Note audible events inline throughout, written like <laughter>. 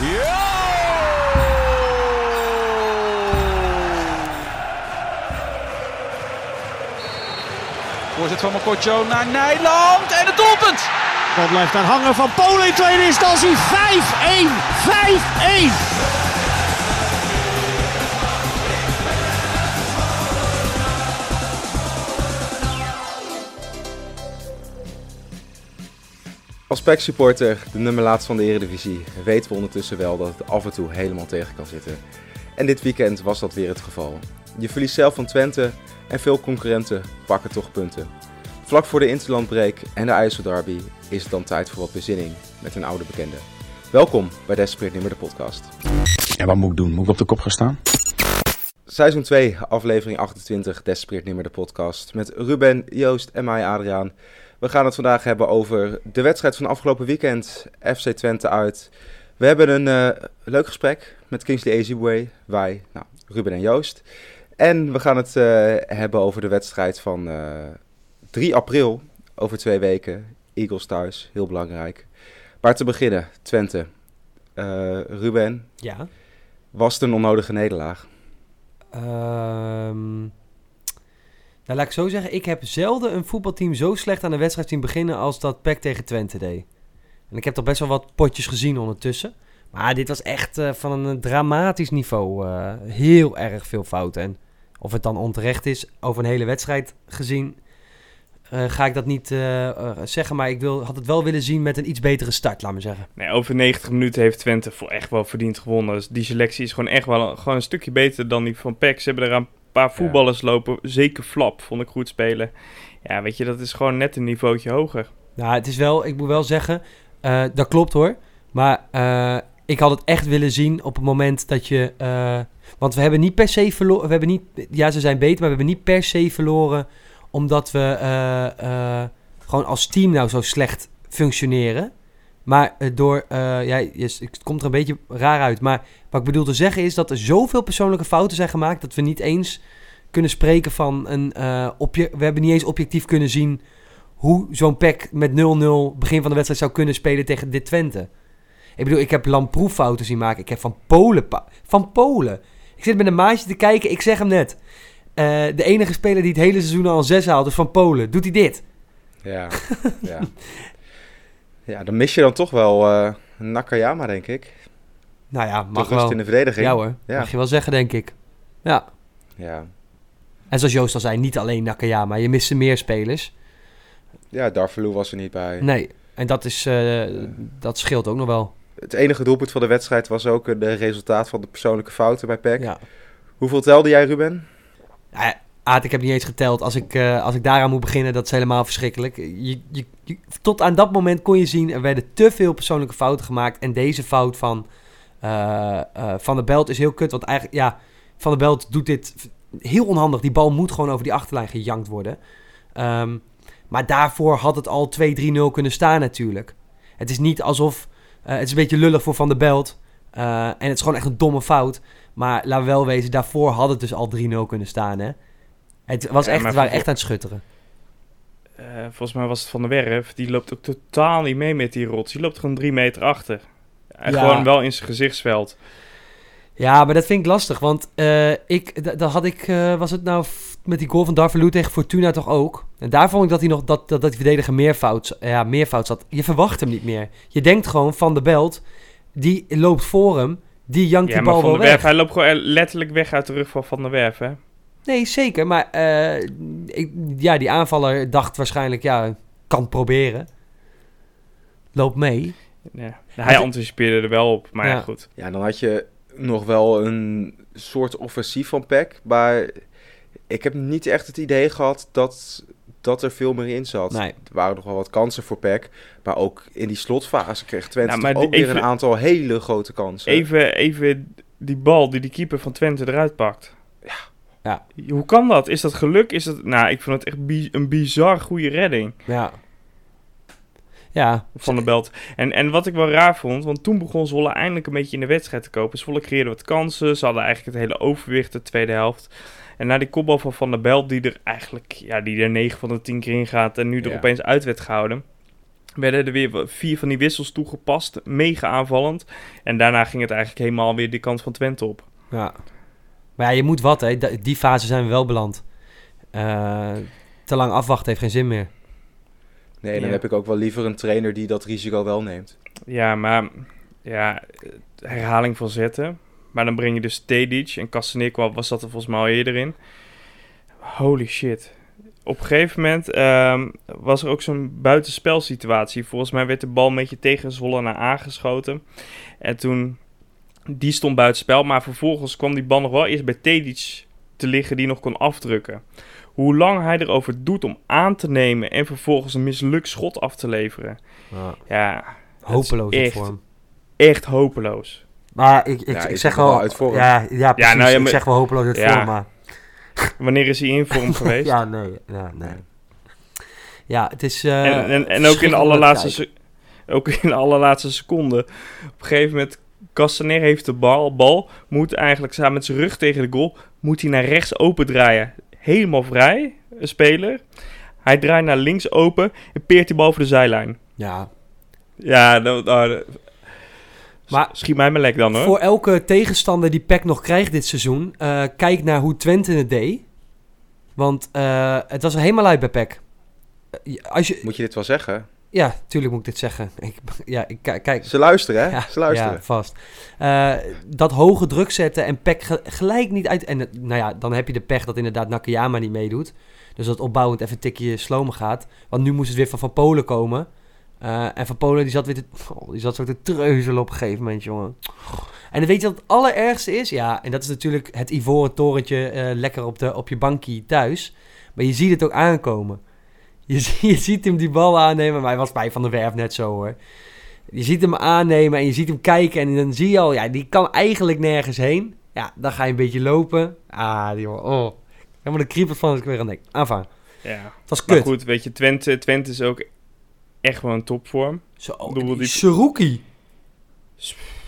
Ja! Van Mokotjo naar Nijland en het doelpunt! Bal blijft daar hangen van Polen in tweede instantie. 5-1. 5-1. PEC supporter, de nummer laatst van de Eredivisie, weten we ondertussen wel dat het af en toe helemaal tegen kan zitten. En dit weekend was dat weer het geval. Je verliest zelf van Twente en veel concurrenten pakken toch punten. Vlak voor de interlandbreak en de IJsselderby is het dan tijd voor wat bezinning met een oude bekende. Welkom bij Desperate Nimmer de podcast. Ja, wat moet ik doen? Moet ik op de kop gaan staan? Seizoen 2, aflevering 28, Desperate Nimmer de podcast. Met Ruben, Joost en mij, Adriaan. We gaan het vandaag hebben over de wedstrijd van afgelopen weekend, FC Twente uit. We hebben een eh, leuk gesprek met Kingsley Ezibwe, wij, nou, Ruben en Joost. En we gaan het eh, hebben over de wedstrijd van eh, 3 april, over twee weken. Eagles thuis, heel belangrijk. Maar te beginnen, Twente. Eh, Ruben, Ja. was het een onnodige nederlaag? Ehm, nou, laat ik zo zeggen. Ik heb zelden een voetbalteam zo slecht aan de wedstrijd zien beginnen als dat PEC tegen Twente deed. En ik heb toch best wel wat potjes gezien ondertussen. Maar dit was echt eh, van een dramatisch niveau. eh, heel erg veel fouten. En of het dan onterecht is over een hele wedstrijd gezien, eh, ga ik dat niet eh, eh, zeggen. Maar ik wil, had het wel willen zien met een iets betere start, laat me zeggen. Nee, over 90 minuten heeft Twente voor echt wel verdiend gewonnen. Dus die selectie is gewoon echt wel een, gewoon een stukje beter dan die van PEC. Ze hebben er een paar voetballers lopen. Zeker Flap vond ik goed spelen. Ja, weet je, dat is gewoon net een niveautje hoger. Nou, het is wel, ik moet wel zeggen, eh, dat klopt hoor. Maar eh, ik had het echt willen zien op het moment dat je. eh, want we hebben niet per se verloren. We hebben niet. Ja, ze zijn beter, maar we hebben niet per se verloren. Omdat we gewoon als team nou zo slecht functioneren. Maar eh, door. eh, ja, je- het komt er een beetje raar uit. Maar wat ik bedoel te zeggen is dat er zoveel persoonlijke fouten zijn gemaakt. dat we niet eens kunnen spreken van een. eh obje we hebben niet eens objectief kunnen zien hoe zo'n pack met 0-0 begin van de wedstrijd zou kunnen spelen tegen dit Twente. Ik bedoel, ik heb Lamproef-fouten zien maken. Ik heb van Polen... Van Polen. Ik zit met een maatje te kijken. Ik zeg hem net. De enige speler die het hele seizoen al een 6 haalt is van Polen. Doet hij dit? Ja, <laughs> ja. Ja, dan mis je dan toch wel eh Nakayama, denk ik. Nou ja, mag wel. in de verdediging. Ja hoor, Ja. mag je wel zeggen, denk ik. Ja. Ja. En zoals Joost al zei, niet alleen Nakayama. Je miste meer spelers. Ja, Darvalu was er niet bij. Nee. En dat, is, eh, dat scheelt ook nog wel. Het enige doelpunt van de wedstrijd was ook het resultaat van de persoonlijke fouten bij PEC. Ja. Hoeveel telde jij, Ruben? Ja, Aad, ik heb niet eens geteld. Als ik, eh, als ik daaraan moet beginnen, dat is helemaal verschrikkelijk. Je, je, tot aan dat moment kon je zien, er werden te veel persoonlijke fouten gemaakt. En deze fout van eh, eh, Van der Belt is heel kut. Want eigenlijk, ja, Van der Belt doet dit heel onhandig. Die bal moet gewoon over die achterlijn gejankt worden. Ehm, maar daarvoor had het al 2-3-0 kunnen staan natuurlijk. Het is niet alsof... het is een beetje lullig voor Van der Belt. En het is gewoon echt een domme fout. Maar we wel wezen, daarvoor had het dus al 3-0 kunnen staan, hè? Het, was Ja, echt, waren echt aan het schutteren. Eh, volgens mij was het Van der Werf. Die loopt ook totaal niet mee met die rots. Die loopt gewoon drie meter achter. En Ja. gewoon wel in zijn gezichtsveld. Ja, maar dat vind ik lastig. Want eh, ik, dat had ik, eh, was het nou met die goal van Darvalu tegen Fortuna toch ook? En daar vond ik dat hij nog, dat, dat, dat die verdediger meer fout, ja, meer fout zat. Je verwacht hem niet meer. Je denkt gewoon van de Belt, die loopt voor hem, die jankt Ja, die bal Van wel der Werf, weg. hij loopt gewoon letterlijk weg uit de rug van Van der Werf, hè? Nee, zeker. Maar eh, ik, ja, die aanvaller dacht waarschijnlijk, ja, kan het proberen. Loop mee. Ja. Hij het- anticipeerde er wel op, maar ja, Ja. goed. Ja, dan had je nog wel een soort offensief van PEC. Maar ik heb niet echt het idee gehad dat, dat er veel meer in zat. Nee. Er waren nog wel wat kansen voor PEC. Maar ook in die slotfase kreeg Twente Nou, ook die- weer een aantal hele grote kansen. Even, even die bal die die keeper van Twente eruit pakt. Ja. Ja. Hoe kan dat? Is dat geluk? Is dat... Nou, ik vond het echt bi- een bizar goede redding Ja. Ja. van de belt. En, en wat ik wel raar vond, want toen begon Zwolle eindelijk een beetje in de wedstrijd te kopen. Zwolle creëerde wat kansen. Ze hadden eigenlijk het hele overwicht de tweede helft. En na die kopbal van Van der Belt, die er eigenlijk ja, die er 9 van de 10 keer in gaat en nu er Ja. opeens uit werd gehouden. werden er weer vier van die wissels toegepast. Mega aanvallend. En daarna ging het eigenlijk helemaal weer de kant van Twente op. Ja. Maar ja, je moet wat, hè. Die fase zijn we wel beland. Eh, te lang afwachten heeft geen zin meer. Nee, dan Ja. heb ik ook wel liever een trainer die dat risico wel neemt. Ja, maar ja, herhaling van zetten. Maar dan breng je dus Tedic en Kastenik was dat er volgens mij al eerder in. Holy shit. Op een gegeven moment ehm, was er ook zo'n buitenspelsituatie. Volgens mij werd de bal een beetje tegen Zwolle naar aangeschoten. En toen, die stond buitenspel. Maar vervolgens kwam die bal nog wel eerst bij Tedic te liggen die nog kon afdrukken. Hoe lang hij erover doet om aan te nemen en vervolgens een mislukt schot af te leveren. Ja, Hopeloos echt- voor hem. echt hopeloos. Maar ik, ik, Ja, ik zeg wel wel... uit vorm. Ja, ja, precies. nou ja, ik zeg wel hopeloos uit Ja. vorm, maar... Wanneer is hij in vorm <laughs> geweest? Ja, nee. Ja, nee. Ja, het is... eh, en, en, en ook in de allerlaatste, ook in de allerlaatste seconde. Op een gegeven moment, Castaner heeft de bal, bal, moet eigenlijk samen met zijn rug tegen de goal, moet hij naar rechts open draaien. Helemaal vrij, een speler. Hij draait naar links open en peert die bal over de zijlijn. Ja. Ja, dat, nou, dat- Maar- schiet mij maar lek dan hoor. Voor elke tegenstander die PEC nog krijgt dit seizoen, eh, kijk naar hoe Twente het deed. Want eh, het was helemaal uit bij PEC. Eh, als je, Moet je dit wel zeggen? Ja, tuurlijk moet ik dit zeggen. <laughs> Ik, ja, ik ki- kijk. Ze luisteren, hè? Ja, Ze luisteren. Ja, vast. Eh, dat hoge druk zetten en ge- gelijk niet uit... En nou ja, dan heb je de pech dat inderdaad Nakayama niet meedoet. Dus dat opbouwend even een tikje slomer gaat. Want nu moest het weer van Van Polen komen. Eh, en Van Polen die zat, weer te, <laughs> oh, die zat zo te treuzelen op een gegeven moment, jongen. En weet je wat het allerergste is? Ja, en dat is natuurlijk het ivoren torentje eh, lekker op, de, op je bankje thuis. Maar je ziet het ook aankomen. Je, zie- <laughs> je ziet hem die bal aannemen, maar hij was bij Van der Werf net zo hoor. Je ziet hem aannemen en je ziet hem kijken en dan zie je al, ja, die kan eigenlijk nergens heen. Ja, dan ga je een beetje lopen. Ah, die jongen, oh. Helemaal de kriebelt van ik weer aan denk. Aanvang. Ja. Het was Maar kut. goed, weet je, Twente, Twente is ook echt wel een topvorm. Zo, die Saruki.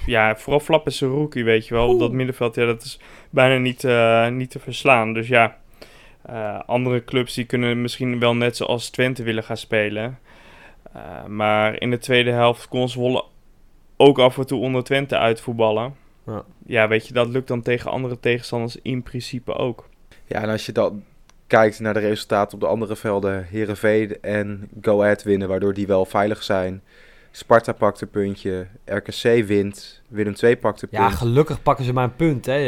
Ja, vooral Flap is een rookie, weet je wel. Op dat middenveld, ja, dat is bijna niet, eh, niet te verslaan. Dus ja, eh, andere clubs die kunnen misschien wel net zoals Twente willen gaan spelen. Eh, maar in de tweede helft kon Zwolle ook af en toe onder Twente uitvoetballen. Ja. Ja, weet je, dat lukt dan tegen andere tegenstanders in principe ook. Ja, en als je dan kijkt naar de resultaten op de andere velden, Herenveen en Go Ahead winnen, waardoor die wel veilig zijn. Sparta pakt een puntje, RKC wint, Willem II pakt een Ja, punt. gelukkig pakken ze maar een punt, hè,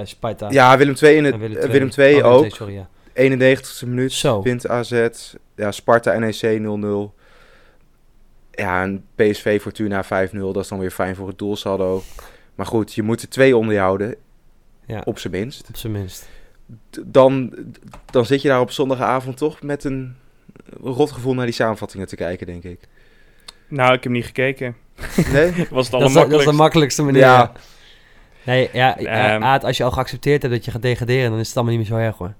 eh Sparta. Ja, Willem II, in het, En Willem II. II, Willem II Oh, ook. sorry, ja. 91ste minuut, Zo. wint AZ. Ja, Sparta NEC 0-0. Ja, en PSV Fortuna 5-0. Dat is dan weer fijn voor het doelsaldo. Maar goed, je moet er twee onder je houden, Ja, op zijn minst. op zijn minst. Dan, dan zit je daar op zondagavond toch met een rot gevoel naar die samenvattingen te kijken, denk ik. Nou, ik heb niet gekeken. Nee? <laughs> Was het Dat is, dat is de makkelijkste manier. Ja. Nee, ja, eh, Ehm. Aad, als je al geaccepteerd hebt dat je gaat degraderen, dan is het allemaal niet meer zo erg hoor.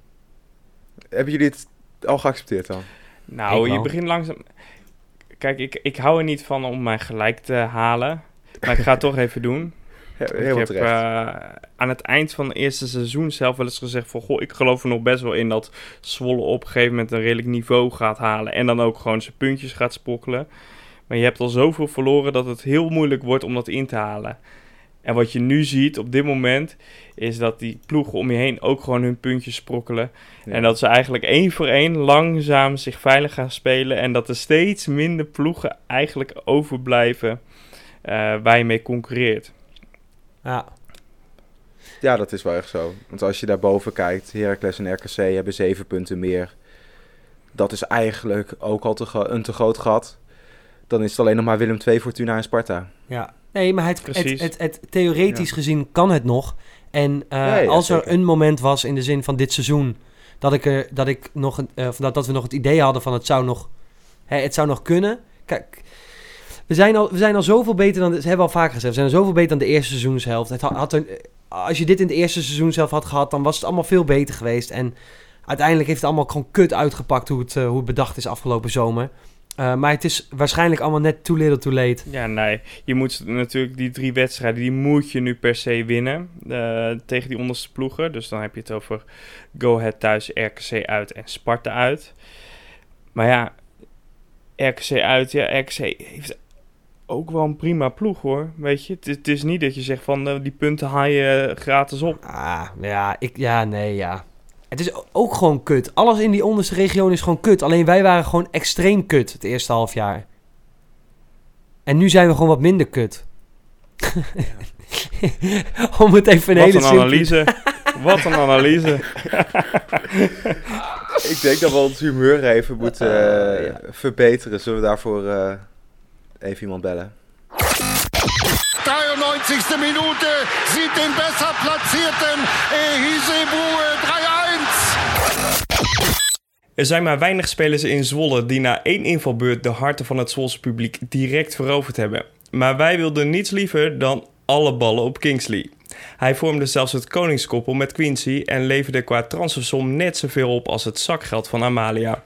Hebben jullie het al geaccepteerd dan? Nou, Ik je wel. begint langzaam... Kijk, ik, ik hou er niet van om mij gelijk te halen. Maar ik ga het toch even doen. <laughs> He- Ik heb eh, aan het eind van het eerste seizoen zelf wel eens gezegd van... Goh, ik geloof er nog best wel in dat Zwolle op een gegeven moment een redelijk niveau gaat halen. En dan ook gewoon zijn puntjes gaat spokkelen. Maar je hebt al zoveel verloren dat het heel moeilijk wordt om dat in te halen. En wat je nu ziet op dit moment... is dat die ploegen om je heen ook gewoon hun puntjes sprokkelen. Ja. En dat ze eigenlijk één voor één langzaam zich veilig gaan spelen. En dat er steeds minder ploegen eigenlijk overblijven eh waar je mee concurreert. Ja, Ja, dat is wel echt zo. Want als je daarboven kijkt, Heracles en RKC hebben zeven punten meer. Dat is eigenlijk ook al te een te groot gat. Dan is het alleen nog maar Willem II, Fortuna en Sparta. ja. Nee, maar het, het, het, het, theoretisch gezien kan het nog. En eh, Ja, ja, als er een moment was in de zin van dit seizoen... dat, ik er, dat, ik nog, een- eh, dat, dat we nog het idee hadden van het zou nog, hè, het zou nog kunnen... Kijk, we zijn, al, we zijn al zoveel beter dan... Dat hebben we al vaker gezegd. We zijn al zoveel beter dan de eerste seizoenshelft. Het had, had een, als je dit in de eerste seizoenshelft had gehad... dan was het allemaal veel beter geweest. En uiteindelijk heeft het allemaal gewoon kut uitgepakt... hoe het, eh, hoe het bedacht is afgelopen zomer. Eh, maar het is waarschijnlijk allemaal net too little too late. Ja, nee. Je moet natuurlijk die drie wedstrijden, die moet je nu per se winnen eh, tegen die onderste ploegen. Dus dan heb je het over Go Ahead thuis, RKC uit en Sparta uit. Maar ja, RKC uit. Ja, RKC heeft ook wel een prima ploeg hoor. Weet je, het, is- niet dat je zegt van eh, die punten haal je gratis op. Ah, ja, ik, ja, nee, ja. Het is ook gewoon kut. Alles in die onderste regio is gewoon kut. Alleen wij waren gewoon extreem kut het eerste half jaar. En nu zijn we gewoon wat minder kut. <laughs> Om het even een Wat hele een simpele... analyse. Wat een analyse. <laughs> Ik denk dat we ons humeur even moeten eh, ja. verbeteren. Zullen we daarvoor eh, even iemand bellen? 93. Minute sieht den besser platzierten Hisebue 3-1. Er zijn maar weinig spelers in Zwolle die na één invalbeurt de harten van het Zwolse publiek direct veroverd hebben. Maar wij wilden niets liever dan alle ballen op Kingsley. Hij vormde zelfs het koningskoppel met Quincy en leverde qua transfersom net zoveel op als het zakgeld van Amalia.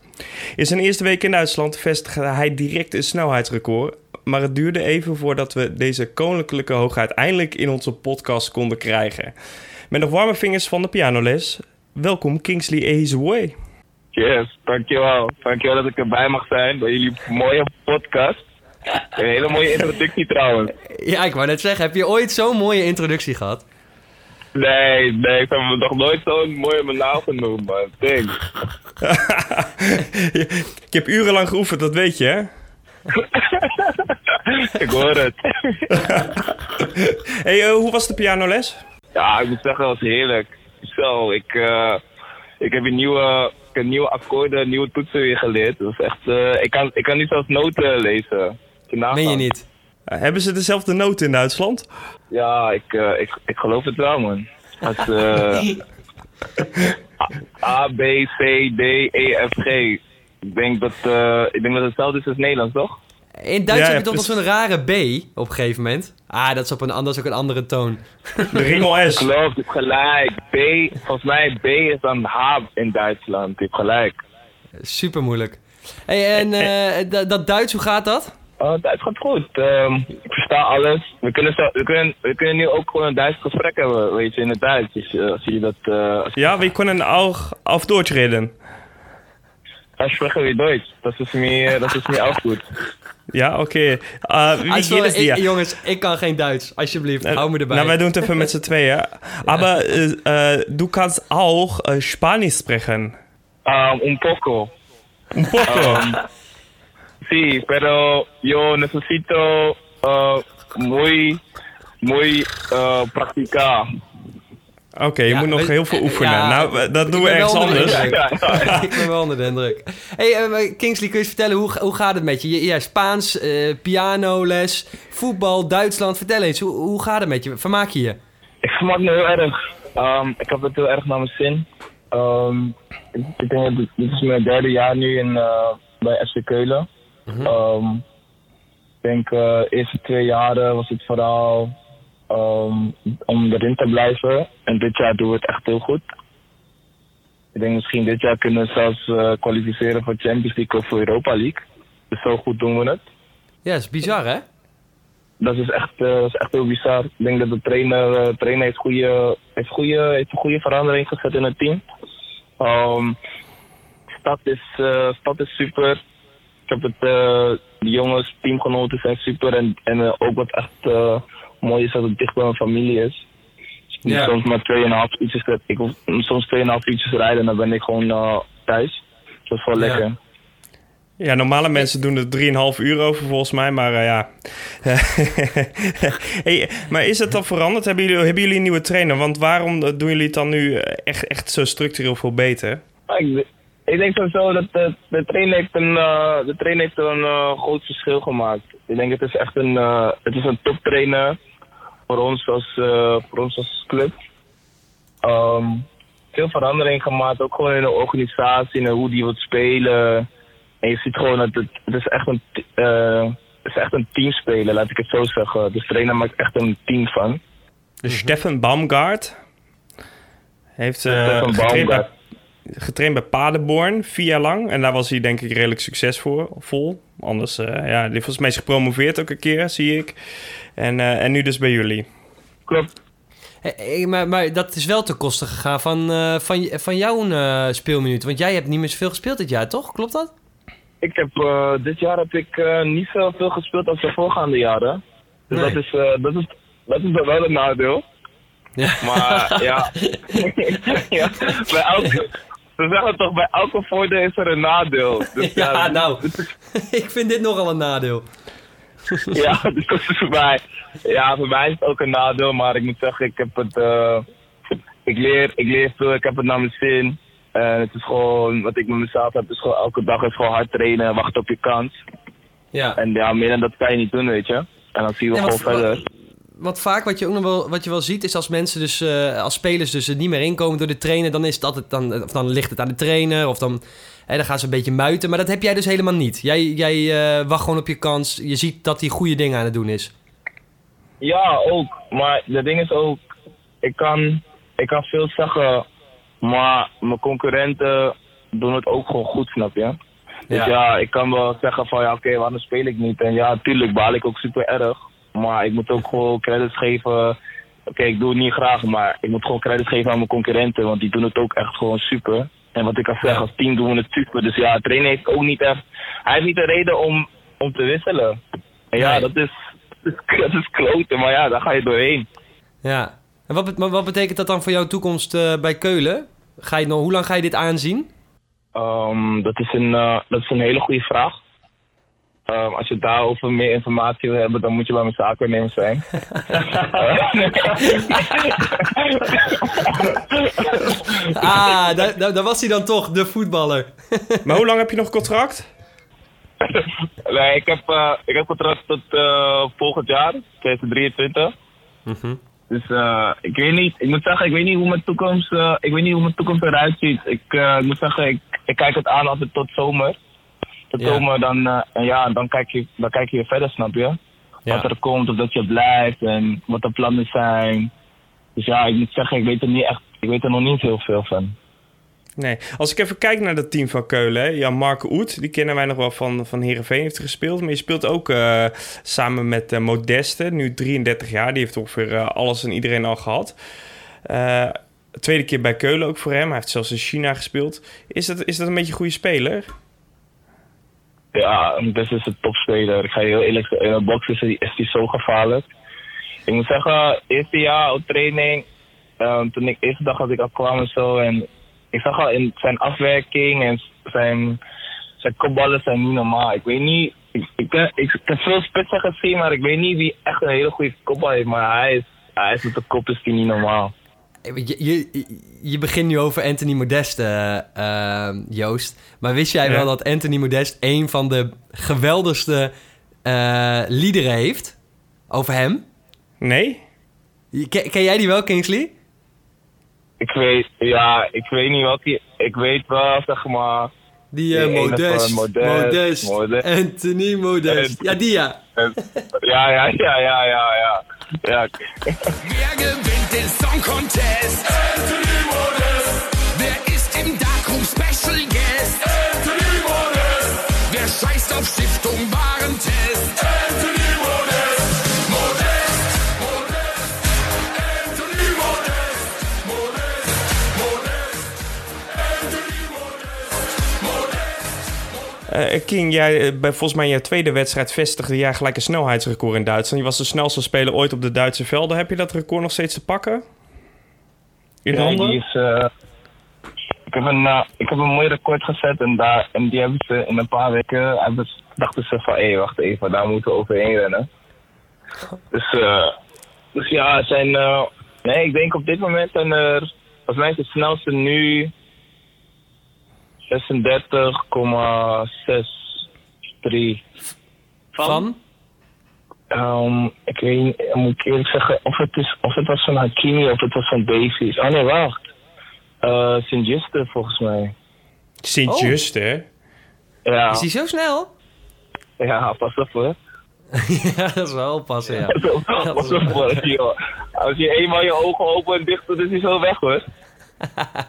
In zijn eerste week in Duitsland vestigde hij direct een snelheidsrecord. Maar het duurde even voordat we deze koninklijke hoogheid eindelijk in onze podcast konden krijgen. Met nog warme vingers van de pianoles, welkom Kingsley Ehizwe. Yes, dankjewel. Dankjewel dat ik erbij mag zijn bij jullie mooie podcast. Een hele mooie introductie trouwens. Ja, ik wou net zeggen, heb je ooit zo'n mooie introductie gehad? Nee, nee, ik heb me nog nooit zo'n mooie mijn naam genoemd, man. Ding. <laughs> ik heb urenlang geoefend, dat weet je, hè? <laughs> ik hoor het. hey, eh, hoe was de pianoles? Ja, ik moet zeggen, dat was heerlijk. Zo, ik, eh, ik heb een nieuwe, heb nieuwe akkoorden, nieuwe toetsen weer geleerd. Dat is echt, eh, ik, kan, ik kan nu zelfs noten lezen. Meen je niet? Eh, hebben ze dezelfde noten in Duitsland? Ja, ik, eh, ik, ik geloof het wel, man. Eh, <laughs> A, A, B, C, D, E, F, G. Ik denk dat, ik denk dat het hetzelfde is als Nederlands, toch? In Duits Ja, heb je toch nog zo'n rare B op een gegeven moment? Ah, dat is, op een, dat is ook een andere toon. De ringel S. Klopt, je hebt gelijk. B, volgens mij B is dan H in Duitsland. Je hebt gelijk. Super moeilijk. Hey, en eh, dat- dat Duits, hoe gaat dat? Oh, Duits gaat goed. Ehm, ik versta alles. We kunnen, zo, we, kunnen, we kunnen nu ook gewoon een Duits gesprek hebben, weet je, in het Duits. Dus eh, als je dat... eh als Ja, we kunnen ook auf Deutsch reden. als spreken we Duits. Dat is meer, dat is meer ook goed. Ja, oké. Eh, wie Also, hier is die? jongens, ik kan geen Duits. Alsjeblieft, Eh, hou me erbij. Nou, wij doen het even met z'n tweeën. Aber eh, eh, du kannst auch eh, Spanisch sprechen. Um, un poco. Un poco. Um, sí, pero yo necesito uh, muy, muy uh, practicar. Oké, je Ja, moet nog we- heel veel oefenen. ja, nou, eh, dat doen we ergens anders. <laughs> ik ben wel onder de indruk. Hey, eh, Kingsley, kun je eens vertellen, hoe, hoe gaat het met je? Je- Ja, Spaans, eh, pianoles, voetbal, Duitsland. Vertel eens, hoe, hoe gaat het met je? Vermaak je je? Ik vermaak me heel erg. Um, ik heb het heel erg naar mijn zin. Um, ik, ik denk dat dit, dit is mijn derde jaar nu in, uh, bij FC Keulen. Um, ik denk uh, de eerste twee jaren was het vooral um, om erin te blijven. En dit jaar doen we het echt heel goed. Ik denk misschien dit jaar kunnen we zelfs uh, kwalificeren voor Champions League of voor Europa League. Dus zo goed doen we het. Ja, dat is bizar, hè? Dat is echt, eh, is echt heel bizar. Ik denk dat de trainer, eh, trainer heeft, goede, heeft, goede, heeft een goede verandering gezet in het team. Ehm stad, is, eh, stad is super. Ik heb het, eh, de jongens, teamgenoten zijn super. En, en eh, ook wat echt eh, mooi is dat het dicht bij mijn familie is. Moet Ja. soms maar 2,5 uurtjes, ik hoef soms 2,5 uurtjes rijden en dan ben ik gewoon eh, thuis. Dat is wel lekker. Ja, normale mensen doen er 3,5 uur over volgens mij, maar eh, ja. <laughs> hey, maar is het dan veranderd? Hebben jullie, hebben jullie een nieuwe trainer? Want waarom doen jullie het dan nu eh, echt, echt zo structureel veel beter? Ik, ik denk sowieso dat de, de trainer heeft een, eh, de trainer heeft een eh, groot verschil gemaakt. Ik denk het is echt een, eh, het is een toptrainer voor ons als, voor ons als club. Ehm, veel verandering gemaakt, ook gewoon in de organisatie en hoe die wil spelen. En je ziet gewoon dat het, het is echt een, het is echt een teamspeler, laat ik het zo zeggen. De trainer maakt echt een team van. Dus Steffen Baumgart heeft getraind, bij, Baumgart. Getraind bij Paderborn vier jaar lang. En daar was hij denk ik redelijk succesvol. Vol. Anders, eh, ja, die heeft volgens mij is gepromoveerd ook een keer, zie ik. En, eh, en nu dus bij jullie. Klopt. Hey, maar, maar dat is wel ten koste gegaan van, eh, van, van jouw speelminuten. Want jij hebt niet meer zoveel gespeeld dit jaar, toch? Klopt dat? Ik heb, eh, dit jaar heb ik eh, niet zoveel gespeeld als de voorgaande jaren. Dus Nee. dat, is, eh, dat, is, dat is wel een nadeel. Ja. Maar ja, <laughs> <laughs> ja bij elke, ze zeggen toch, bij elke voordeel is er een nadeel. Dus, <laughs> Ja, nou, <laughs> ik vind dit nogal een nadeel. <laughs> Ja, dus dat is voor mij. Ja, voor mij is het ook een nadeel, maar ik moet zeggen, ik heb het. eh, ik, leer, ik leer veel, ik heb het naar mijn zin. En het is gewoon, wat ik met mezelf heb, is gewoon elke dag is gewoon hard trainen, wachten op je kans. Ja. En ja, meer dan dat kan je niet doen, weet je. En dan zien we gewoon verder. Want vaak wat je ook nog wel, wat je wel ziet, is als mensen dus, eh, als spelers dus er niet meer inkomen door de trainer, dan is het altijd, dan, of dan ligt het aan de trainer, of dan, hè, dan gaan ze een beetje muiten. Maar dat heb jij dus helemaal niet. Jij, jij eh, wacht gewoon op je kans. Je ziet dat hij goede dingen aan het doen is. Ja, ook. Maar het ding is ook, ik kan, ik kan veel zeggen, maar mijn concurrenten doen het ook gewoon goed, snap je? Dus Ja. ja, ik kan wel zeggen van ja, oké, waarom speel ik niet? En ja, tuurlijk baal ik ook super erg. Maar ik moet ook gewoon credits geven. Oké, ik doe het niet graag, maar ik moet gewoon credits geven aan mijn concurrenten, want die doen het ook echt gewoon super. En wat ik al zeg, als team doen we het super. Dus ja, trainer heeft ook niet echt, hij heeft niet de reden om, om te wisselen. En ja, Nee. dat is, dat is kloten, maar ja, daar ga je doorheen. Ja. En wat, wat betekent dat dan voor jouw toekomst eh, bij Keulen? Ga je nog, hoe lang ga je dit aanzien? Ehm, dat, is een, eh, dat is een hele goede vraag. Ehm, als je daarover meer informatie wil hebben, dan moet je bij mijn zaakwaarnemer zijn. <laughs> Ah, daar, daar, daar was hij dan toch, de voetballer. Maar hoe lang heb je nog contract? nee, ik heb, eh, ik heb contract tot eh, volgend jaar, 2023. Dus eh, ik weet niet, ik moet zeggen, ik weet niet hoe mijn toekomst, eh, ik weet niet hoe mijn toekomst eruit ziet. Ik, ik moet zeggen, ik, ik kijk het aan altijd tot zomer. Ja. dan, eh, ja, dan kijk, je, dan kijk je weer verder, snap je? Ja. Wat er komt, of dat je blijft en wat de plannen zijn. Dus ja, ik moet zeggen, ik weet er, niet echt, ik weet er nog niet heel veel van. Nee. Als ik even kijk naar dat team van Keulen, hè. Jan Marco Oet, die kennen wij nog wel van, van Heerenveen, heeft gespeeld. Maar je speelt ook eh, samen met eh, Modeste, nu 33 jaar. Die heeft ongeveer alles en iedereen al gehad. Eh, tweede keer bij Keulen ook voor hem. Hij heeft zelfs in China gespeeld. Is dat, is dat een beetje een goede speler? Ja, dus is een topspeler. Ik ga heel eerlijk in de box is hij, zo gevaarlijk. Ik moet zeggen, eerste jaar op training, ehm, toen ik eerste dag als ik al kwam en zo, en ik zag al in zijn afwerking en zijn, zijn kopballen zijn niet normaal. Ik weet niet, ik, ik, ik heb veel spitsen gezien, maar ik weet niet wie echt een hele goede kopbal heeft, maar hij is, hij is met de kop is die niet normaal. Je, je, je begint nu over Anthony Modeste, eh, eh, Joost. Maar wist jij Ja. wel dat Anthony Modeste een van de geweldigste eh liederen heeft? Over hem? Nee? Ken, ken jij die wel, Kingsley? Ik weet, ja, ik weet niet wat hij, ik weet wel, zeg maar, Die van Modeste, Modeste, Modeste. Anthony Modeste. Ja, die ja. ja, ja, ja, ja, ja, ja. ja. Wer gewinnt den Song Contest? Anthony Modest. Wer ist im Darkroom Special Guest? Anthony Modest. Wer scheißt auf Stiftung Warentest? Anthony Modest. Eh, King, jij, eh, bij volgens mij in je tweede wedstrijd vestigde jij gelijk een snelheidsrecord in Duitsland. Je was de snelste speler ooit op de Duitse velden. Heb je dat record nog steeds te pakken? In Ja, handen? is, eh, ik, heb een, eh, ik heb een mooi record gezet en, daar, en die hebben ze in een paar weken, hebben dachten ze van, hé, wacht even, daar moeten we overheen rennen. Dus, eh, dus ja, zijn, eh, nee, ik denk op dit moment zijn er, volgens mij is het snelste nu 36,63. Van? Ehm, ik weet niet, moet ik eerlijk zeggen, of het, is, of het was van Hakimi of het was van Davies. Oh nee, wacht. Eh Sint-Juste volgens mij. Sint-Just, hè? Ja, Is die zo snel? ja pas op hoor. <laughs> ja, dat is wel oppassen, ja. <laughs> Pas op hoor, joh. Als je eenmaal je ogen open en dicht doet, is hij zo weg hoor. <laughs>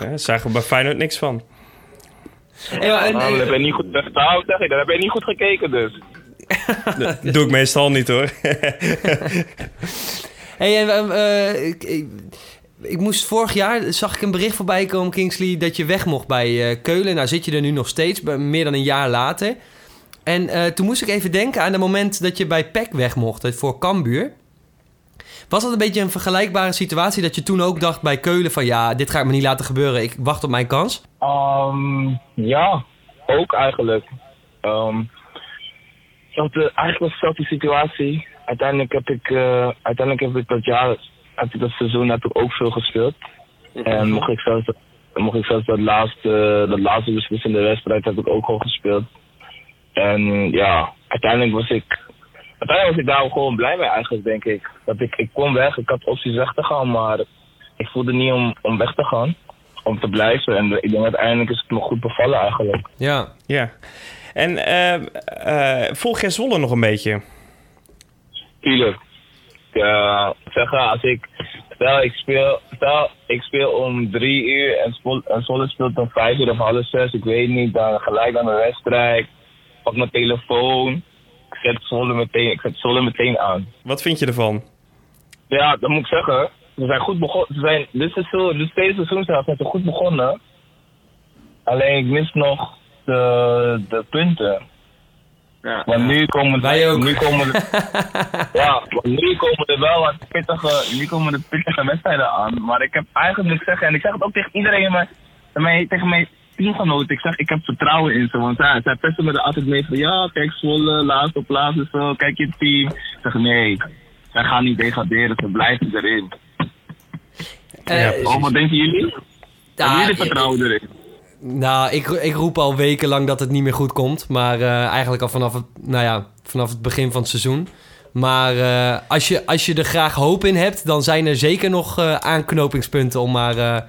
Ja, daar zagen we bij Feyenoord niks van. Ja, en, Nou, dan heb eh, je niet goed, zeg ik, dan heb je niet goed gekeken dus. Dat doe ik meestal niet, hoor. <laughs> hey, en, eh, eh, ik- ik- ik moest vorig jaar, zag ik een bericht voorbij komen, Kingsley, dat je weg mocht bij eh, Keulen. Nou zit je er nu nog steeds, bij- meer dan een jaar later. En eh, toen moest ik even denken aan het moment dat je bij PEC weg mocht, eh, voor Cambuur. Was dat een beetje een vergelijkbare situatie dat je toen ook dacht bij Keulen van... ja, dit ga ik me niet laten gebeuren, ik wacht op mijn kans? Ehm, ja, ook eigenlijk. Ehm zelfde, eigenlijk was dezelfde situatie. Uiteindelijk heb ik, eh, uiteindelijk heb ik dat jaar, heb ik dat seizoen heb ik ook veel gespeeld. En mocht ik zelfs, mocht ik zelfs dat laatste, dat laatste beslissende wedstrijd heb ik ook al gespeeld. En ja, uiteindelijk was ik, uiteindelijk was ik daar gewoon blij mee eigenlijk, denk ik. Dat ik, ik kon weg, ik had opties weg te gaan, maar ik voelde niet om, om weg te gaan. Om te blijven. En ik denk uiteindelijk is het me goed bevallen eigenlijk. Ja. Ja. En eh, eh, volg jij Zwolle nog een beetje? Tuurlijk. Ja, zeggen, als ik, stel ik speel, stel ik speel om drie uur en, Spol, en Zwolle speelt om vijf uur of half zes, ik weet niet, dan gelijk aan de wedstrijd, pak mijn telefoon, ik zet Zwolle meteen, ik zet Zwolle meteen aan. Wat vind je ervan? Ja, dat moet ik zeggen. Ze zijn goed begonnen. Ze zijn, dit seizoen, dit tweede seizoen zelf zijn ze goed begonnen. Alleen ik mis nog de, de punten. Ja, maar nu komen Wij ook. Nu komen er, <laughs> ja, maar nu komen er wel wat pittige, nu komen de pittige wedstrijden aan. Maar ik heb eigenlijk niks zeggen. En ik zeg het ook tegen iedereen, maar, tegen mijn teamgenoten. Ik zeg, ik heb vertrouwen in ze. Want ja, zij pesten me er altijd mee van, ja, kijk, Zwolle, laatste plaats en zo. Kijk je team. Ik zeg, nee, zij gaan niet degraderen. Ze blijven erin. Eh, Oh, wat denken jullie? Hebben jullie vertrouwen erin? Nou, ik, ik roep al wekenlang dat het niet meer goed komt. Maar eh, eigenlijk al vanaf het, nou ja, vanaf het begin van het seizoen. Maar eh, als, je, als je er graag hoop in hebt, dan zijn er zeker nog aanknopingspunten om maar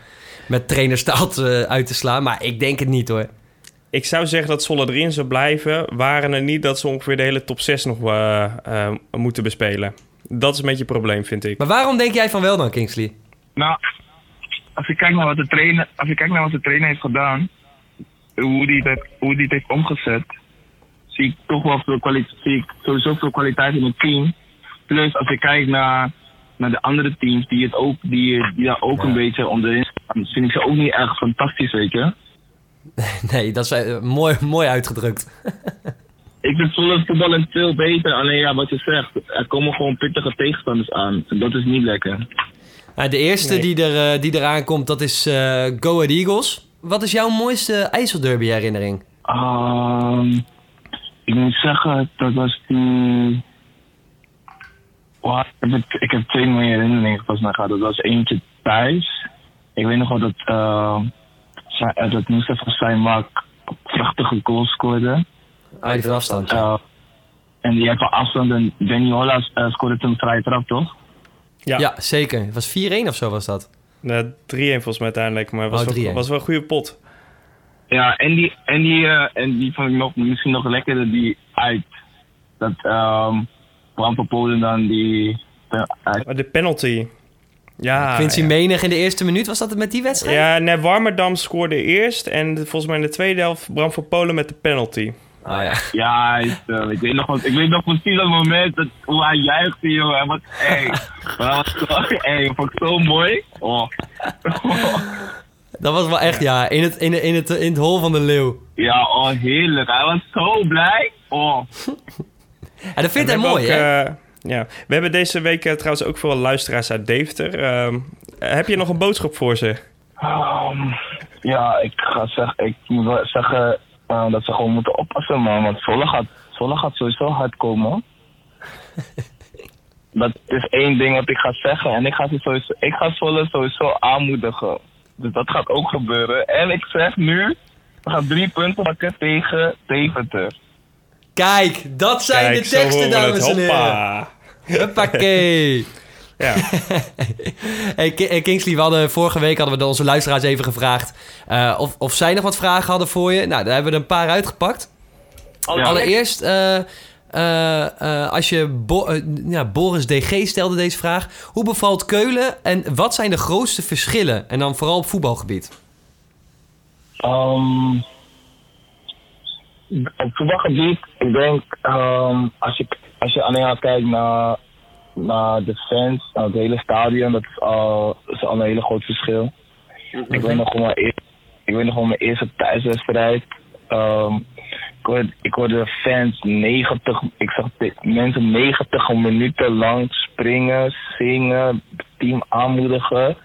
met trainerstaal te- uit te slaan. Maar ik denk het niet hoor. Ik zou zeggen dat Zwolle erin zou blijven, waren er niet dat ze ongeveer de hele top 6 nog eh, eh, moeten bespelen. Dat is een beetje het probleem, vind ik. Maar waarom denk jij van wel dan, Kingsley? Nou, als ik kijk naar wat de trainer, als ik kijk naar wat de trainer heeft gedaan, hoe die het, heeft- hoe die het heeft omgezet, zie ik toch wel veel kwaliteit, zie ik sowieso veel kwaliteit in het team. Plus als ik kijk naar, naar de andere teams die het ook, die, die daar ook een beetje onderin staan, vind ik ze ook niet echt fantastisch, weet je. <laughs> Nee, dat is eh, mooi, mooi uitgedrukt. <laughs> Ik vind Zwolle voetballen veel beter, alleen ja, wat je zegt, er komen gewoon pittige tegenstanders aan. En dat is niet lekker. Nou, de eerste Nee. die, er, eh, die eraan komt, dat is eh Go Ahead Eagles. Wat is jouw mooiste IJsselderby herinnering? Ehm, ik moet zeggen, dat was die. Wow, ik, heb, ik heb twee mooie herinneringen volgens mij gehad. Dat was eentje thuis. Ik weet nog wel dat, uh, dat Mustafa Saimak prachtige goal scoorde. Ah, die van afstand. Uh, en die heeft van afstand en Danny Holla uh, scoorde toen een vrije trap, toch? Ja, Ja, zeker. Het was 4-1 of zo was dat. Nou, 3-1 volgens mij uiteindelijk, maar het was, Oh, wel, 3-1. was wel een goede pot. Ja, en die, en die, uh, en die vond ik nog, misschien nog lekkerder, die uit. Dat um, Bram van Polen dan die... Uit. Maar de penalty. Ja, Quincy ja. Menig in de eerste minuut, was dat het met die wedstrijd? Ja, nee, Warmerdam scoorde eerst en volgens mij in de tweede helft Bram van Polen met de penalty. Ah ja. Ja, ik, uh, ik weet nog, wat- ik weet nog precies dat moment dat, hoe hij juichte, joh. En wat, <laughs> hey, maar dat was zo, hey, dat vond ik zo mooi. Oh. Dat was wel echt, ja, in het, in, het, in, het, in het hol van de leeuw. ja, oh, heerlijk. Hij was zo blij. Oh. <laughs> En dat vindt En mooi, hebben hè? eh, ja. We hebben deze week eh, trouwens ook veel luisteraars uit Deventer. Ehm, heb je nog een boodschap voor ze? Um, ja, ik ga zeggen, ik moet wel zeggen uh, dat ze gewoon moeten oppassen, man. Want Zwolle gaat, Zwolle gaat sowieso hard komen. <laughs> dat is één ding wat ik ga zeggen. En ik ga, ze sowieso, ik ga Zwolle sowieso aanmoedigen. Dus dat gaat ook gebeuren. En ik zeg nu, we gaan drie punten pakken tegen Deventer. Kijk, dat zijn Kijk, de teksten, dames en heren. Hoppa. Huppakee. <laughs> Ja. <laughs> Hey, Ki- eh, Kingsley, we hadden, vorige week hadden we onze luisteraars even gevraagd uh, of, of zij nog wat vragen hadden voor je. Nou, daar hebben we er een paar uitgepakt. Ja. Allereerst, uh, uh, als je Bo ja, Boris DG stelde deze vraag. Hoe bevalt Keulen en wat zijn de grootste verschillen? En dan vooral op voetbalgebied. Um, op voetbalgebied, ik denk, um, als, je, als je alleen al kijkt naar, naar de fans, naar het hele stadion, dat is al is al een hele groot verschil. Ik weet nog gewoon mijn eerste, ik weet nog gewoon mijn eerste thuiswedstrijd. Ehm, ik, hoorde, ik hoorde fans 90, ik zag mensen 90 minuten lang springen, zingen, het team aanmoedigen.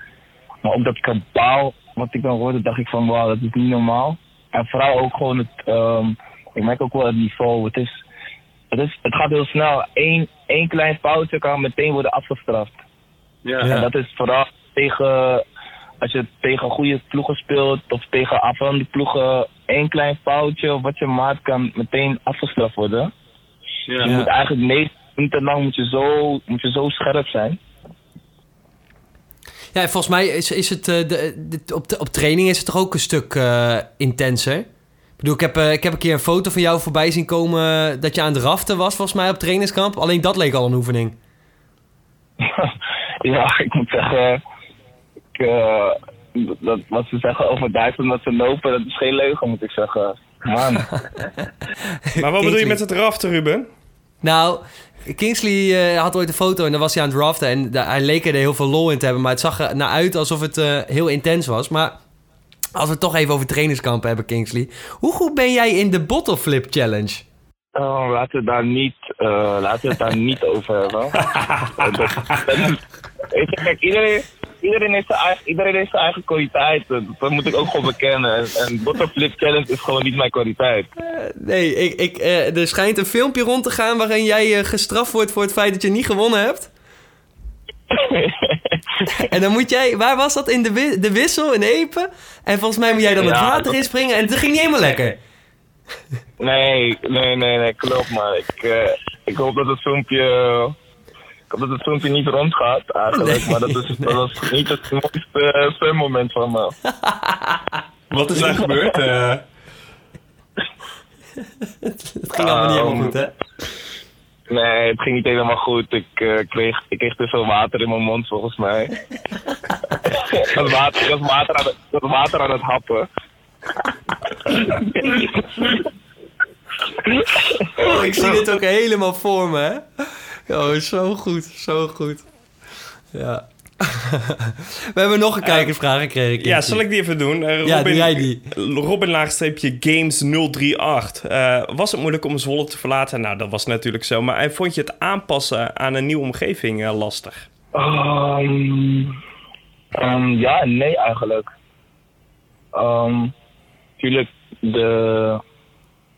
Maar op dat kabaal wat ik dan hoorde, dacht ik van wauw, dat is niet normaal. En vooral ook gewoon het, ehm, ik merk ook wel het niveau. Het, is, het, is, het gaat heel snel. Eén, één klein foutje kan meteen worden afgestraft. Ja. En dat is vooral tegen, als je tegen goede ploegen speelt of tegen afvallende ploegen, één klein foutje of wat je maakt kan meteen afgestraft worden. Ja. Je moet eigenlijk negen minuten lang moet je zo, moet je zo scherp zijn. Ja, en volgens mij is, is het eh, de, de- op, de, op training is het toch ook een stuk eh, intenser. Ik bedoel, ik heb, eh, ik heb een keer een foto van jou voorbij zien komen dat je aan het raften was, volgens mij op trainingskamp. Alleen dat leek al een oefening. <laughs> ja, ik moet zeggen, ik, eh, dat, wat ze zeggen over Duitsland dat ze lopen, dat is geen leugen moet ik zeggen. Man. <laughs> Maar wat bedoel je met het raften, Ruben? Nou, Kingsley eh, had ooit een foto en dan was hij aan het raften. En hij leek er heel veel lol in te hebben. Maar het zag er naar uit alsof het eh, heel intens was. Maar als we het toch even over trainingskampen hebben, Kingsley. Hoe goed ben jij in de bottle flip challenge? Oh, laten we het daar niet, eh, laten we daar niet over hebben. Dat- dat- weet je, kijk, iedereen, iedereen, heeft zijn eigen, iedereen heeft zijn eigen kwaliteit. Dat, moet ik ook gewoon bekennen. En, en Bottleflip Challenge is gewoon niet mijn kwaliteit. Nee, ik, ik, eh, er schijnt een filmpje rond te gaan waarin jij eh, gestraft wordt voor het feit dat je niet gewonnen hebt. <laughs> en dan moet jij, waar was dat? In de, de wissel in Epen? En volgens mij moet jij dan het Ja, water dat- inspringen en het ging niet helemaal lekker. Nee, nee, nee, nee, klopt maar. Ik, eh, ik hoop dat het filmpje. Ik hoop dat het filmpje niet rondgaat eigenlijk. Nee, maar dat, is, dat was niet het mooiste uh, zwemmoment van me. <laughs> Wat is er gebeurd? eh? <laughs> Het ging allemaal niet helemaal goed, hè? Nee, het ging niet helemaal goed. Ik, eh, kreeg, ik kreeg te veel water in mijn mond volgens mij. <laughs> ik, was water, ik, water aan het, ik was water aan het happen. Oh, ik zie dit ook helemaal voor me, hè? Oh, zo goed, zo goed. Ja. We hebben nog een kijkersvraag gekregen. Ja, zal ik die even doen? Eh, Ja, doe jij die. Robin laagstreepje Games 038. Eh, was het moeilijk om Zwolle te verlaten? Nou, dat was natuurlijk zo. Maar vond je het aanpassen aan een nieuwe omgeving eh, lastig? Ehm, ehm, ja en nee eigenlijk. Ehm tuurlijk, de,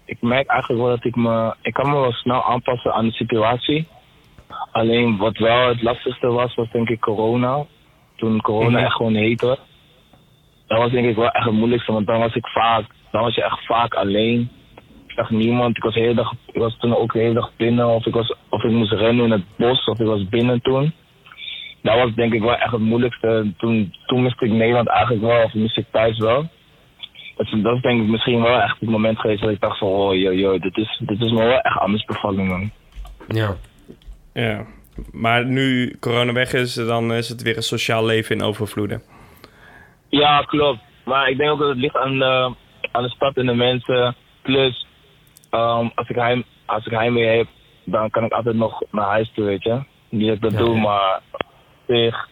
ik merk eigenlijk wel dat ik me... Ik kan me wel snel aanpassen aan de situatie. Alleen wat wel het lastigste was, was denk ik corona. Toen corona Mhm. echt gewoon heet was. Dat was denk ik wel echt het moeilijkste, want dan was ik vaak... Dan was je echt vaak alleen. Ik zag niemand. Ik was, de hele dag, ik was toen ook de hele dag binnen. Of ik, was, of ik moest rennen in het bos, of ik was binnen toen dat was denk ik wel echt het moeilijkste. Toen, toen miste ik Nederland eigenlijk wel, of miste ik thuis wel. Dat is, dat is denk ik misschien wel echt het moment geweest dat ik dacht van, oh joh, joh, dit is, dit is me wel echt anders bevallen man. Ja. Ja. Maar nu corona weg is, dan is het weer een sociaal leven in overvloeden. Ja, klopt. Maar ik denk ook dat het ligt aan de, aan de stad en de mensen. Plus, ehm, als, ik heim, als ik heimwee heb, dan kan ik altijd nog naar huis toe, weet je. Niet dat ik dat Ja, doe, ja. maar zich...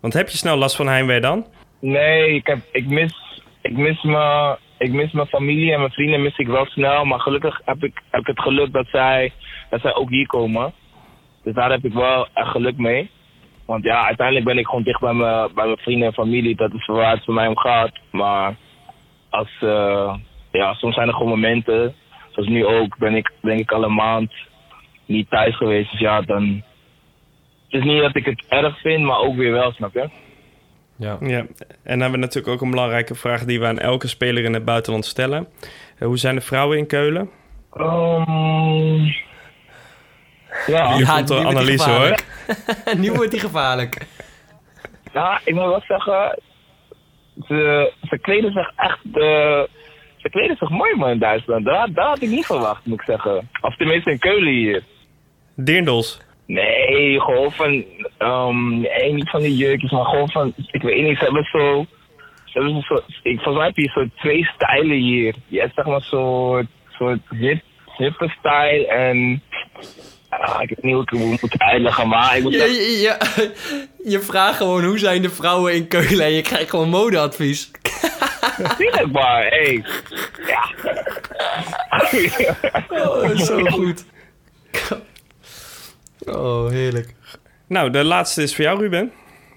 Want heb je snel last van heimwee dan? Nee, ik, heb, ik, mis, ik, mis mijn, ik mis mijn familie en mijn vrienden mis ik wel snel. Maar gelukkig heb ik, heb ik het geluk dat zij, dat zij ook hier komen. Dus daar heb ik wel echt geluk mee. Want ja, uiteindelijk ben ik gewoon dicht bij mijn, bij mijn vrienden en familie. Dat is waar het voor mij om gaat. Maar als, eh, ja, soms zijn er gewoon momenten. Zoals nu ook ben ik denk ik al een maand niet thuis geweest. Dus ja, dan... Het is niet dat ik het erg vind, maar ook weer wel, snap je? Ja. ja. En dan hebben we natuurlijk ook een belangrijke vraag die we aan elke speler in het buitenland stellen. Eh, hoe zijn de vrouwen in Keulen? Ehm, ja, Hier komt de nu wordt die analyse hoor. <laughs> gevaarlijk. nu wordt die gevaarlijk. Ja, ik moet wel zeggen, ze, ze kleden zich echt, ze kleden zich mooi man in Duitsland. Dat, dat had ik niet verwacht, moet ik zeggen. Of tenminste in Keulen hier. Dirndls. Nee, gewoon van, ehm, nee, niet van die jurkjes, maar gewoon van, ik weet niet, ze hebben zo, ze hebben zo, ik, volgens mij heb je zo twee stijlen hier. Je hebt zeg maar zo'n soort hip, hippe style en, Ah, ik weet niet hoe ik het moet uitleggen, maar ik moet Je, je, je, <laughs> je vraagt gewoon hoe zijn de vrouwen in Keulen en je krijgt gewoon modeadvies. <laughs> natuurlijk maar, hey. Ja. Oh, zo goed. Oh, heerlijk. Nou, de laatste is voor jou, Ruben.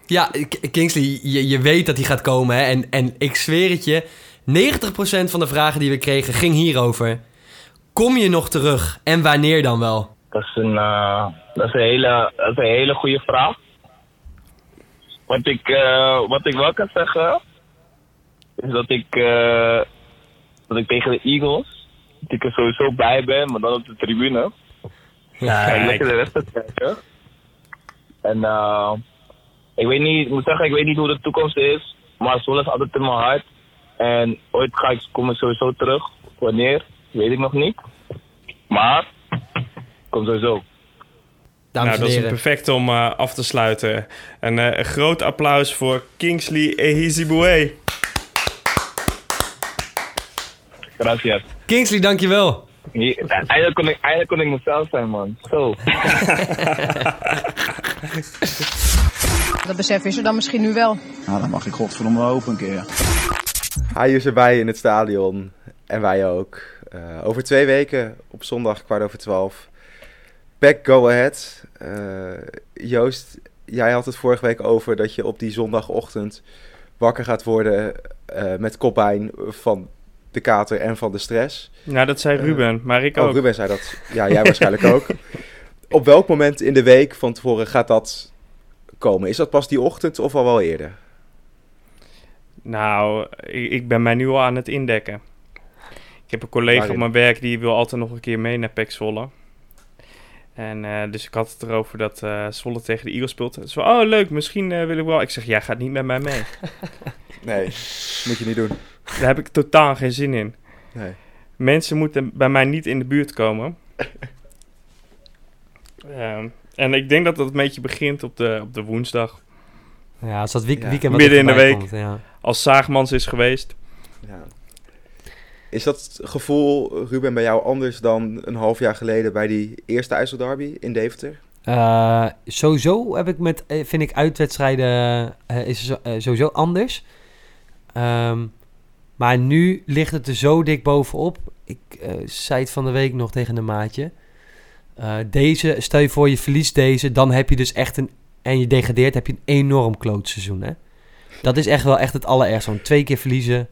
Ja, Kingsley, je, je weet dat die gaat komen. Hè? En, en ik zweer het je, 90% van de vragen die we kregen ging hierover. Kom je nog terug en wanneer dan wel? Dat is een, eh, dat is een, hele, dat is een hele goede vraag. Wat ik, eh, wat ik wel kan zeggen, is dat ik, eh, dat ik tegen de Eagles, dat ik er sowieso bij ben, maar dan op de tribune. Ja, en lekker de wedstrijd kijken. En eh, ik weet niet, ik moet zeggen, ik weet niet hoe de toekomst is, maar Zwolle is altijd in mijn hart. En ooit ga ik, kom ik sowieso terug. Wanneer, weet ik nog niet. Maar, kom sowieso. Dames nou, en dat is perfect om eh, af te sluiten. En eh, een groot applaus voor Kingsley Ehiziboué. Gracias. Kingsley, dankjewel. Hier- Eigenlijk kon, ik, eigenlijk kon ik mezelf zijn, man. Zo. <laughs> Dat besef is er dan misschien nu wel. Nou, dan mag ik godverdomme hopen een keer. Hij is erbij in het stadion. En wij ook. Eh, over twee weken op zondag kwart over twaalf. Back Go Ahead. Eh, Joost, jij had het vorige week over dat je op die zondagochtend wakker gaat worden eh, met koppijn van de kater en van de stress. Nou, dat zei Eh, Ruben, maar ik oh, ook. Ruben zei dat. Ja, <laughs> jij waarschijnlijk ook. Op welk moment in de week van tevoren gaat dat komen? Is dat pas die ochtend of al wel eerder? Nou, ik, ik ben mij nu al aan het indekken. Ik heb een collega Waarin? op mijn werk die wil altijd nog een keer mee naar PEC Zwolle. En eh, dus ik had het erover dat eh Zwolle tegen de Eagles speelt. Zo, oh leuk, misschien eh, wil ik wel. Ik zeg, jij gaat niet met mij mee. <laughs> Nee, moet je niet doen. Daar heb ik totaal geen zin in. Nee. Mensen moeten bij mij niet in de buurt komen. <laughs> Ehm, en ik denk dat dat een beetje begint op de, op de woensdag. Ja, als dat week- Ja. weekend wat Midden in de week. komt, ja. Als Zaagmans is geweest. Ja. Is dat gevoel, Ruben, bij jou anders dan een half jaar geleden bij die eerste IJsselderby in Deventer? Eh, sowieso heb ik met, eh, vind ik uitwedstrijden eh, is sowieso anders. Ehm, maar nu ligt het er zo dik bovenop. Ik zei het van de week nog tegen een maatje. Deze, stel je voor je verliest deze, dan heb je dus echt een, en je degradeert, heb je een enorm klootseizoen. Hè? Dat is echt wel echt het allerergste. Want twee keer verliezen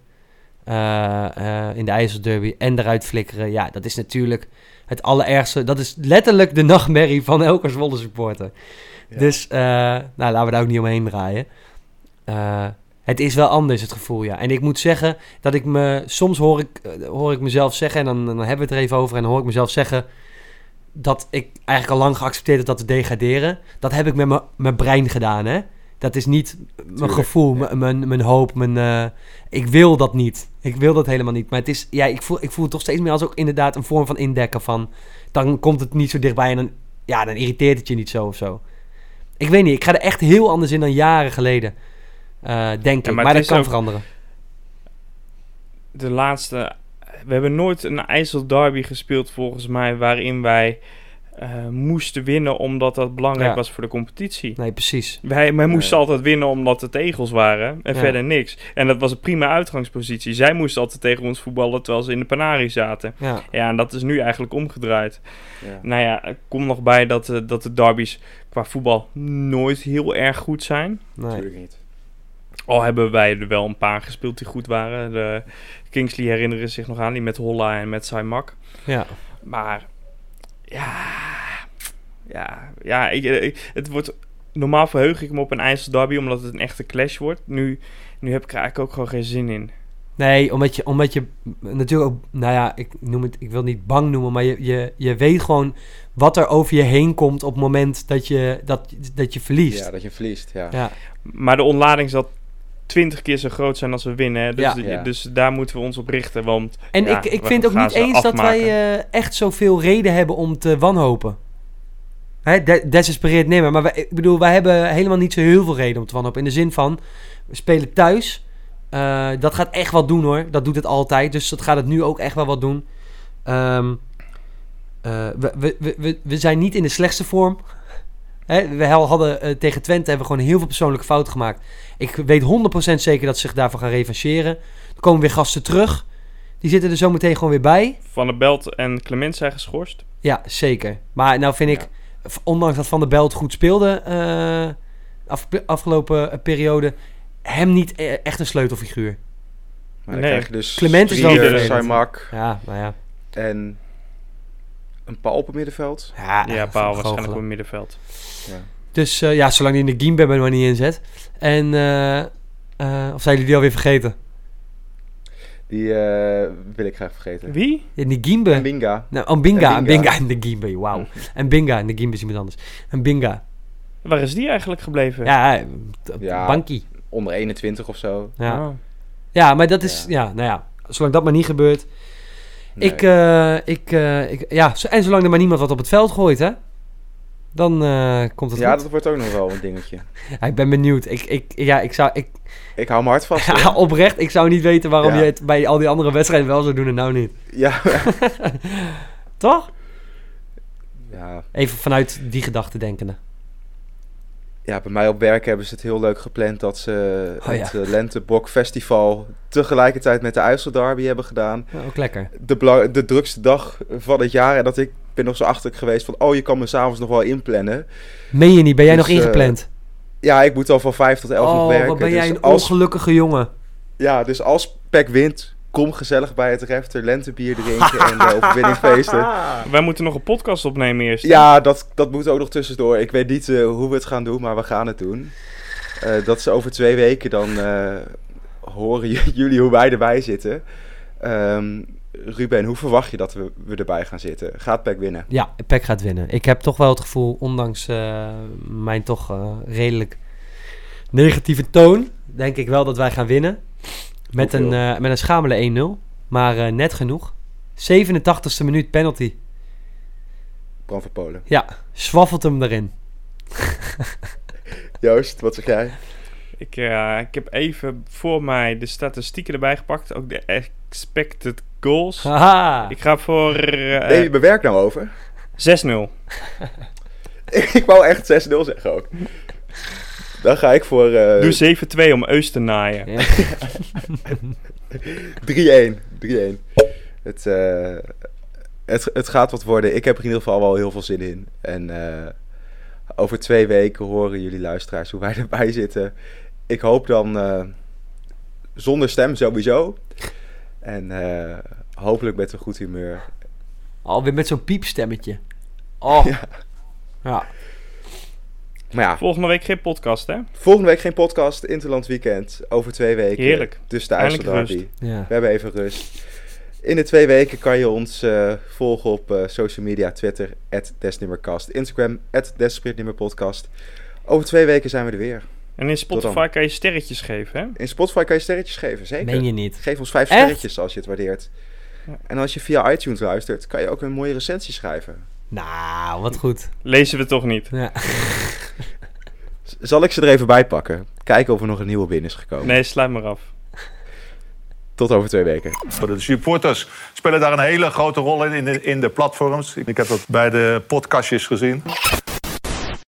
in de IJsselderby en eruit flikkeren. Ja, dat is natuurlijk het allerergste. Dat is letterlijk de nachtmerrie van elke Zwolle supporter. Ja. Dus, eh, nou, laten we daar ook niet omheen draaien. Eh, het is wel anders, het gevoel, ja. En ik moet zeggen dat ik me... Soms hoor ik, eh, hoor ik mezelf zeggen, en dan, dan hebben we het er even over... en dan hoor ik mezelf zeggen dat ik eigenlijk al lang geaccepteerd heb dat we degraderen. Dat heb ik met mijn- mijn brein gedaan, hè. Dat is niet mijn gevoel, ja. mijn- mijn, hoop, mijn... eh, ik wil dat niet. Ik wil dat helemaal niet. Maar het is, ja, ik voel, ik voel het toch steeds meer als ook inderdaad een vorm van indekken van... Dan komt het niet zo dichtbij en dan, ja, dan irriteert het je niet zo of zo. Ik weet niet, ik ga er echt heel anders in dan jaren geleden. eh, denk Ja, ik. maar dat kan ook- veranderen. De laatste... We hebben nooit een IJsselderby gespeeld volgens mij... waarin wij eh, moesten winnen omdat dat belangrijk Ja. was voor de competitie. Nee, precies. Wij, wij moesten altijd winnen omdat het egels waren en Ja. verder niks. En dat was een prima uitgangspositie. Zij moesten altijd tegen ons voetballen terwijl ze in de Panari zaten. Ja. Ja, en dat is nu eigenlijk omgedraaid. Ja. Nou ja, komt nog bij dat, eh, dat de derbies qua voetbal nooit heel erg goed zijn. Nee. Natuurlijk niet. Al hebben wij er wel een paar gespeeld die goed waren. De Kingsley herinneren zich nog aan, die met Holla en met Saimak. Ja. Maar ja, ja, ja ik, ik- het wordt, normaal verheug ik me op een IJsselderby omdat het een echte clash wordt. Nu, nu heb ik er eigenlijk ook gewoon geen zin in. Nee, omdat je, omdat je natuurlijk ook, nou ja, ik, noem het, ik wil het niet bang noemen, maar je, je, je weet gewoon wat er over je heen komt op het moment dat je, dat, dat je verliest. Ja, dat je verliest, ja. Ja. Maar de ontlading zal twintig keer zo groot zijn als we winnen. Hè? Dus, Ja. dus daar moeten we ons op richten. Want En ja, ik, ik vind ook niet eens dat wij eh, echt zoveel reden hebben om te wanhopen. Hè, de- nemen. Maar wij, ik bedoel, wij hebben helemaal niet zo heel veel reden om te wanhopen. In de zin van, we spelen thuis. Eh, dat gaat echt wat doen hoor. Dat doet het altijd. Dus dat gaat het nu ook echt wel wat doen. Ehm, eh, we, we, we- we, zijn niet in de slechtste vorm. Hè, we hadden eh, tegen Twente hebben we gewoon heel veel persoonlijke fouten gemaakt. Ik weet 100% zeker dat ze zich daarvan gaan revancheren. Er komen weer gasten terug. Die zitten er zo meteen gewoon weer bij. Van der Belt en Clement zijn geschorst. Ja, zeker. Maar nou vind ik, ondanks dat Van der Belt goed speelde eh, af, afgelopen periode, hem niet eh, echt een sleutelfiguur. Maar dan Nee. krijg je dus Clement is wel. Saimak Ja, nou ja. en een paal op het middenveld. Ja, Ja, eh, Paal goochelen. waarschijnlijk op het middenveld. Dus eh, ja, zolang hij in de Gimbe er maar niet inzet. En, eh, eh, of zijn jullie die alweer vergeten? Die eh, wil ik graag vergeten. Wie? In de Gimbe. Binga. Nou, Ambinga. Mbinga. Ambinga in de Gimbe, wauw. En Binga in de Gimbe is iemand anders. En Binga. Waar is die eigenlijk gebleven? Ja, eh, Ja. bankie. Onder 21 of zo. Ja. Oh. ja, maar dat is, ja. nou ja, zolang dat maar niet gebeurt. Nee. Ik, eh, ik, eh, ik, ja, en zolang er maar niemand wat op het veld gooit, hè. Dan eh, komt het ja, goed. dat wordt ook nog wel een dingetje. Ja, <laughs> ik ben benieuwd. Ik, ik, ja, ik zou, ik, Ik hou mijn hart vast. <laughs> ja, oprecht, ik zou niet weten waarom Ja. je het bij al die andere wedstrijden wel zou doen en nou niet. Ja, <laughs> Toch? ja, Even vanuit die gedachte denkende. ja, bij mij op werk hebben ze het heel leuk gepland dat ze Oh, ja. het eh, Lentebok Festival tegelijkertijd met de IJsselderby hebben gedaan. Ja, ook lekker. De, de drukste dag van het jaar. En dat ik ben nog zo achterlijk geweest van, oh, je kan me s'avonds nog wel inplannen. Meen je niet? Ben jij Dus, nog eh, ingepland? Ja, ik moet al van 5 tot 11 nog oh, werken. wat ben jij dus een als, ongelukkige jongen. Ja, dus als PEC wint, kom gezellig bij het Refter lentebier drinken en de <laughs> overwinning feesten. Wij moeten nog een podcast opnemen eerst. hè? Ja, dat, dat moet ook nog tussendoor. Ik weet niet eh, hoe we het gaan doen, maar we gaan het doen. Eh, dat is over twee weken, dan eh, horen <laughs> jullie hoe wij erbij zitten. Ehm, Ruben, hoe verwacht je dat we, we erbij gaan zitten? Gaat PEC winnen? Ja, PEC gaat winnen. Ik heb toch wel het gevoel, ondanks eh, mijn toch eh, redelijk negatieve toon, denk ik wel dat wij gaan winnen. Met een, eh, met een schamele 1-0. Maar eh, net genoeg. 87ste minuut penalty. Bram van Polen. Ja, zwaffelt hem erin. <laughs> Joost, wat zeg jij? Ik, eh, ik heb even voor mij de statistieken erbij gepakt. Ook de expected goals. Haha. Ik ga voor eh, Nee, bewerk nou over. 6-0. <laughs> ik wou echt 6-0 zeggen ook. Dan ga ik voor eh, Doe 7-2 om Eus te naaien. Ja. <laughs> 3-1. 3-1. Het, eh, het, het gaat wat worden. Ik heb er in ieder geval wel heel veel zin in. En eh, over twee weken horen jullie luisteraars hoe wij <laughs> erbij zitten. Ik hoop dan eh, zonder stem sowieso. En eh, hopelijk met een goed humeur. Alweer met zo'n piepstemmetje. Oh. Ja. Ja. Maar ja, Volgende week geen podcast, hè? volgende week geen podcast. Interland weekend. Over twee weken. Heerlijk. Dus de IJsselderby. Ja. We hebben even rust. In de twee weken kan je ons eh, volgen op eh, social media, Twitter, Desnummercast, Instagram, Desperatnummerpodcast. Over twee weken zijn we er weer. En in. Spotify kan je sterretjes geven, hè? In Spotify kan je sterretjes geven, zeker. Meen je niet? Geef ons vijf Echt? sterretjes als je het waardeert. Ja. En als je via iTunes luistert, kan je ook een mooie recensie schrijven. Nou, wat goed. Lezen we toch niet? Ja. <laughs> Zal ik ze er even bij pakken? Kijken of er nog een nieuwe binnen is gekomen. Nee, sluit maar af. Tot over twee weken. De supporters spelen daar een hele grote rol in, in de, in de platforms. Ik heb dat bij de podcastjes gezien.